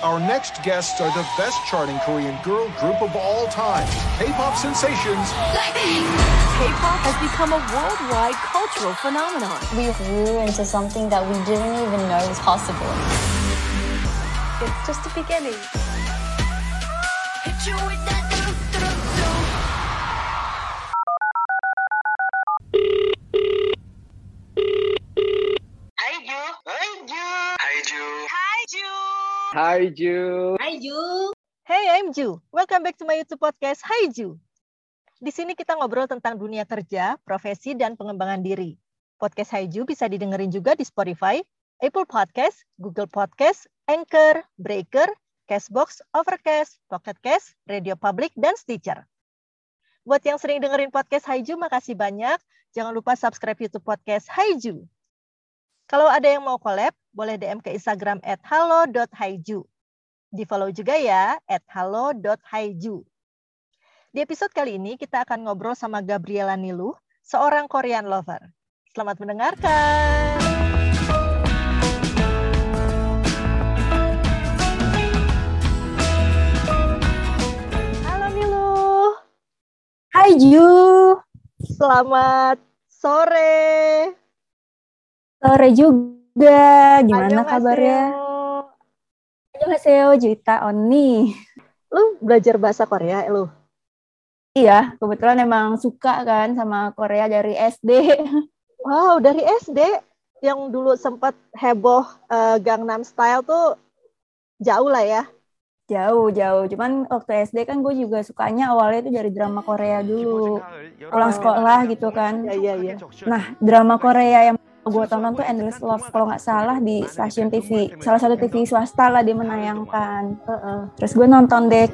Our next guests are the best charting Korean girl group of all time, K-pop sensations. K-pop has become a worldwide cultural phenomenon. We grew into something that we didn't even know was possible. It's just a beginning. Hai Ju. Hai Ju. Hey, I'm Ju. Welcome back to my YouTube podcast, Hai Ju. Di sini kita ngobrol tentang dunia kerja, profesi, dan pengembangan diri. Podcast Hai Ju bisa didengerin juga di Spotify, Apple Podcast, Google Podcast, Anchor, Breaker, Castbox, Overcast, Pocket Cast, Radio Public, dan Stitcher. Buat yang sering dengerin podcast Haiju, makasih banyak. Jangan lupa subscribe YouTube podcast Haiju. Kalau ada yang mau collab, boleh DM ke Instagram at halo.haiju. Di follow juga ya, at halo.haiju. Di episode kali ini kita akan ngobrol sama Gabriela Nilu, seorang Korean lover. Selamat mendengarkan. Halo Nilu, Hai Ju, selamat sore. Sore juga. Gimana Annyeonghaseyo. kabarnya? Annyeonghaseyo, Juita Oni. Lu belajar bahasa Korea, lu? Iya, kebetulan emang suka kan sama Korea dari SD. Wow, dari SD yang dulu sempat heboh eh, Gangnam Style tuh jauh lah ya. Jauh, jauh. Cuman waktu SD kan gue juga sukanya awalnya itu dari drama Korea dulu. Pulang sekolah gitu kan. Iya, iya, iya. Nah, drama Korea yang gue tonton tuh Endless Love kalau nggak salah di stasiun TV. Salah satu TV swasta lah dia menayangkan. Heeh. Terus gue nonton deh,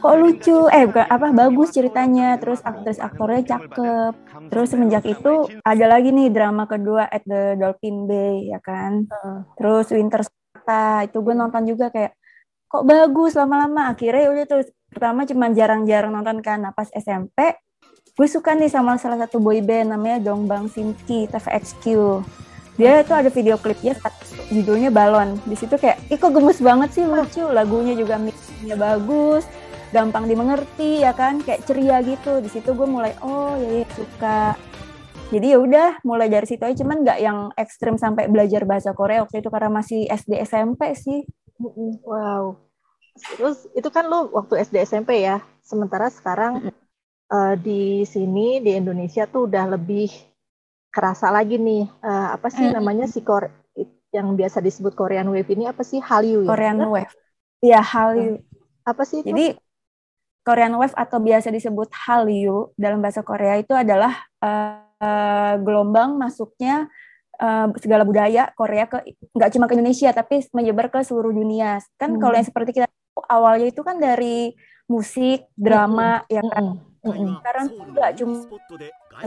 kok lucu, eh bukan apa bagus ceritanya, terus aktris aktornya cakep. Terus semenjak itu ada lagi nih drama kedua at the Dolphin Bay ya kan. Heeh. Terus Winter Sonata itu gue nonton juga kayak kok bagus lama-lama. Akhirnya ya udah terus pertama cuma jarang-jarang nonton kan. Nah pas SMP gue suka nih sama salah satu boy band namanya Dongbang Sinki TVXQ. Dia itu ada video klipnya judulnya Balon. Di situ kayak, ih kok gemes banget sih lucu. Lagunya juga mixnya bagus, gampang dimengerti ya kan, kayak ceria gitu. Di situ gue mulai oh ya, ya suka. Jadi ya udah mulai dari situ aja cuman nggak yang ekstrim sampai belajar bahasa Korea waktu itu karena masih SD SMP sih. Wow. Terus itu kan lu waktu SD SMP ya. Sementara sekarang eh, di sini di Indonesia tuh udah lebih kerasa lagi nih eh, apa sih Mm. namanya si Kor yang biasa disebut Korean Wave ini apa sih Hallyu ya? Korean Bener? Wave. Iya Hallyu. Apa sih itu? Jadi Korean Wave atau biasa disebut Hallyu dalam bahasa Korea itu adalah eh, gelombang masuknya eh, segala budaya Korea ke nggak cuma ke Indonesia tapi menyebar ke seluruh dunia. Kan Hmm. kalau yang seperti kita awalnya itu kan dari musik, drama, ya kan. Mm-mm. Sekarang tuh nggak cuma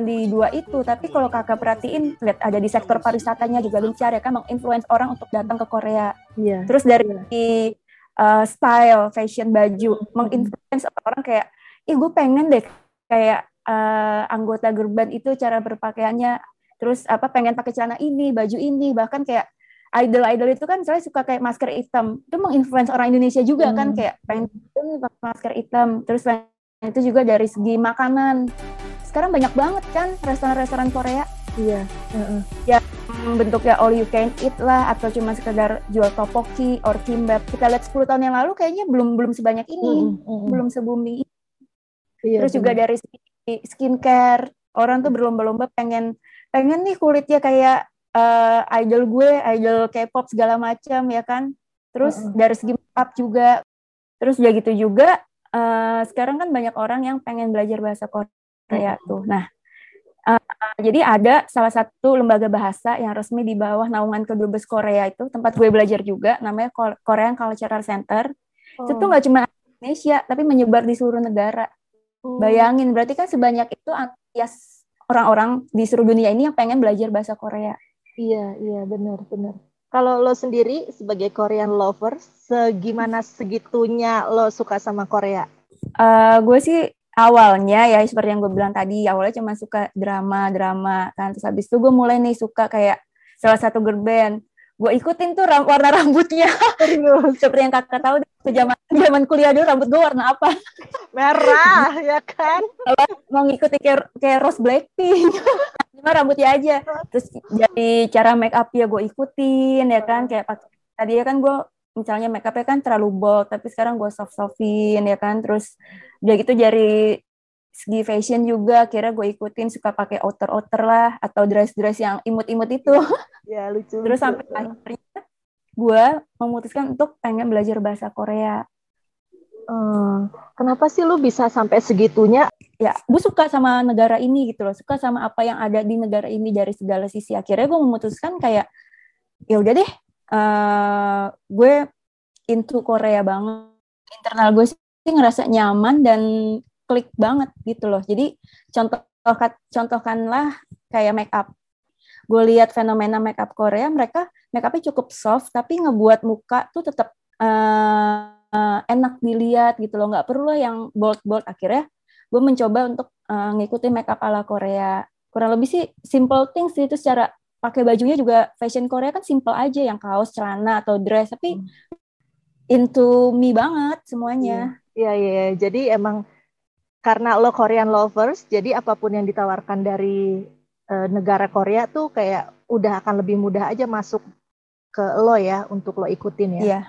di dua itu, tapi kalau kakak perhatiin, lihat ada di sektor pariwisatanya juga gencar ya kan, menginfluence orang untuk datang ke Korea. Iya. Terus dari uh, style, fashion, baju, menginfluence orang kayak, ih gue pengen deh kayak uh, anggota gerban itu cara berpakaiannya, terus apa pengen pakai celana ini, baju ini, bahkan kayak idol-idol itu kan saya suka kayak masker hitam, itu menginfluence orang Indonesia juga kan Hmm. kayak pengen pakai masker hitam, terus itu juga dari segi makanan. Sekarang banyak banget kan restoran-restoran Korea Iya. Heeh. yang bentuknya all you can eat lah atau cuma sekedar jual topoki or kimbap. Kita lihat 10 tahun yang lalu kayaknya belum belum sebanyak ini, Mm-mm, mm-mm. belum se-booming ini. Iya, Terus juga bener. dari segi skincare, orang tuh berlomba-lomba pengen pengen nih kulitnya kayak eh, idol gue, idol K-pop segala macam ya kan. Terus Mm-mm. dari segi makeup juga. Terus udah gitu juga eh, sekarang kan banyak orang yang pengen belajar bahasa Korea tuh. Nah, eh, jadi ada salah satu lembaga bahasa yang resmi di bawah naungan kedubes Korea itu tempat gue belajar juga namanya Ko- Korean Cultural Center. Itu tuh Oh. nggak cuma Indonesia tapi menyebar di seluruh negara. Oh. Bayangin, berarti kan sebanyak itu antusias orang-orang di seluruh dunia ini yang pengen belajar bahasa Korea. Iya, iya, benar, benar. Kalau lo sendiri sebagai Korean lover, segimana segitunya lo suka sama Korea? Eh, gue sih awalnya ya seperti yang gue bilang tadi, awalnya cuma suka drama-drama kan. Terus habis itu gue mulai nih suka kayak salah satu girl band. Gue ikutin tuh ram- warna rambutnya. Seperti yang kakak tahu waktu zaman zaman kuliah dulu rambut gue warna apa. Merah, ya kan? mau ngikutin kayak kayak Rose Blackpink. Cuma rambutnya aja. Terus jadi cara make up ya gue ikutin ya kan? Kayak tadi ya kan gue misalnya make upnya kan terlalu bold tapi sekarang gue soft softin ya kan? Terus udah gitu dari segi fashion juga kira gue ikutin suka pakai outer outer lah atau dress dress yang imut imut itu Ya lucu. terus sampai akhirnya gue memutuskan untuk pengen belajar bahasa Korea. Hmm, kenapa sih lu bisa sampai segitunya? ya gue suka sama negara ini gitu loh. Suka sama apa yang ada di negara ini dari segala sisi. Akhirnya gue memutuskan kayak ya udah deh eh gue into Korea banget. Internal gue sih ngerasa nyaman dan klik banget gitu loh. Jadi contoh contohkanlah kayak make up gue lihat fenomena make up Korea mereka make upnya cukup soft tapi ngebuat muka tuh tetap eh, eh, enak dilihat gitu loh nggak perlu lah yang bold bold akhirnya gue mencoba untuk uh, ngikutin make up ala Korea. Kurang lebih sih simple things sih itu secara pakai bajunya juga fashion Korea kan simple aja yang kaos, celana atau dress tapi into me banget semuanya. Iya, iya, iya. Jadi emang karena lo Korean lovers, jadi apa pun yang ditawarkan dari negara Korea tuh kayak udah akan lebih mudah aja masuk ke lo ya untuk lo ikutin ya. Iya.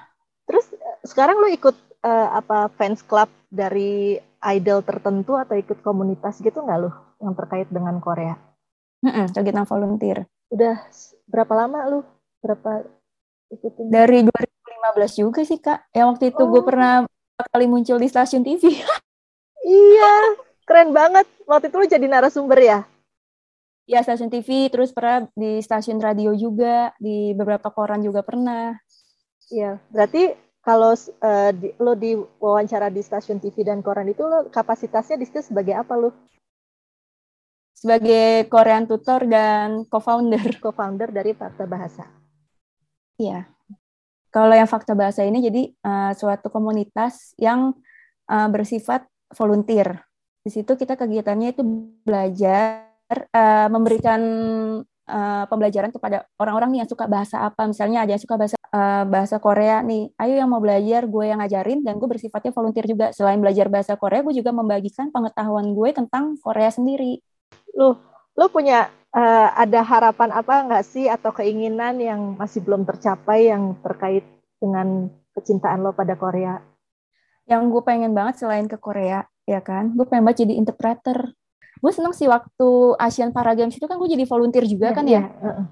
Terus eh, sekarang lo ikut eh, apa fans club dari idol tertentu atau ikut komunitas gitu nggak lo yang terkait dengan Korea? Mm-mm, kegiatan volunteer. Udah berapa lama lu? Berapa ikutin? Dari 2015 juga sih kak. Yang waktu itu gue Oh. pernah kali muncul di stasiun TV. Iya, keren banget. Waktu itu lu jadi narasumber ya? Ya stasiun TV, terus pernah di stasiun radio juga, di beberapa koran juga pernah. Iya, berarti kalau eh, di, lo diwawancara di stasiun TV dan koran itu lo kapasitasnya di situ sebagai apa lo? Sebagai Korean tutor dan co-founder. Co-founder dari Fakta Bahasa. Iya. Kalau yang fakta bahasa ini jadi uh, suatu komunitas yang uh, bersifat volunteer. Di situ kita kegiatannya itu belajar uh, memberikan uh, pembelajaran kepada orang-orang nih yang suka bahasa apa. Misalnya ada yang suka bahasa uh, bahasa Korea nih. Ayo yang mau belajar, gue yang ngajarin dan gue bersifatnya volunteer juga. Selain belajar bahasa Korea, gue juga membagikan pengetahuan gue tentang Korea sendiri. Lo lo punya eh, ada harapan apa nggak sih atau keinginan yang masih belum tercapai yang terkait dengan kecintaan lo pada Korea? yang gue pengen banget selain ke Korea ya kan gue pengen banget jadi interpreter gue seneng sih waktu Asian Para Games itu kan gue jadi volunteer juga kan ya? Heeh.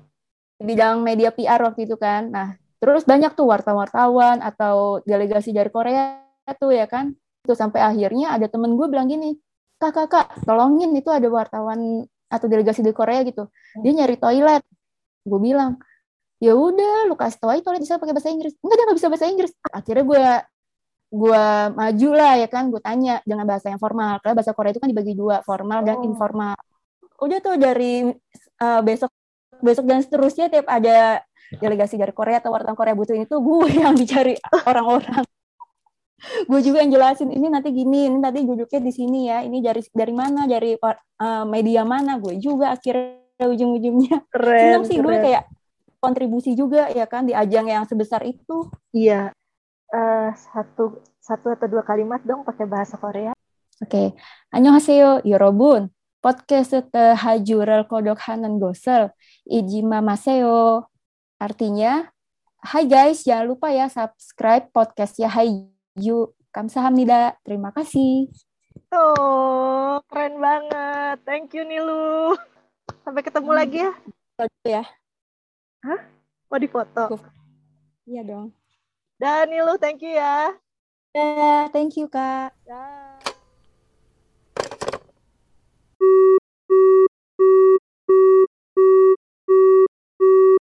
di bidang media PR waktu itu kan. Nah terus banyak tuh wartawan-wartawan atau delegasi dari Korea tuh ya kan. Tuh sampai akhirnya ada temen gue bilang gini kak kak kak tolongin itu ada wartawan atau delegasi dari Korea gitu. Dia nyari toilet. Gue bilang ya udah lu kasih tau aja toilet bisa pakai bahasa Inggris. Enggak dia nggak bisa bahasa Inggris. Akhirnya gue gue maju lah ya kan? Gue tanya dengan bahasa yang formal. Karena bahasa Korea itu kan dibagi dua formal dan Oh. informal. Udah tuh dari uh, besok besok dan seterusnya tiap ada delegasi dari Korea atau wartawan Korea butuh itu gue yang dicari orang-orang. Gue juga yang jelasin ini nanti gini ini nanti duduknya di sini ya. Ini dari dari mana? Dari uh, media mana? Gue juga akhirnya ujung-ujungnya. Keren, seneng sih gue keren. kayak kontribusi juga ya kan di ajang yang sebesar itu. Iya. Eh, satu satu atau dua kalimat dong pakai bahasa Korea. Oke, 안녕하세요, 여러분. 팟캐스트 하주를 구독하는 것을 잊지 마세요. Artinya, Hai guys, jangan lupa ya subscribe podcastnya Haiju. Kamsahamnida. Terima kasih. Oh, keren banget. Thank you Nilu. Sampai ketemu Hmm. lagi ya. Itu ya. Mau difoto. Iya dong. Dan Nilu, thank you ya. Ya, thank you, Kak. Dah.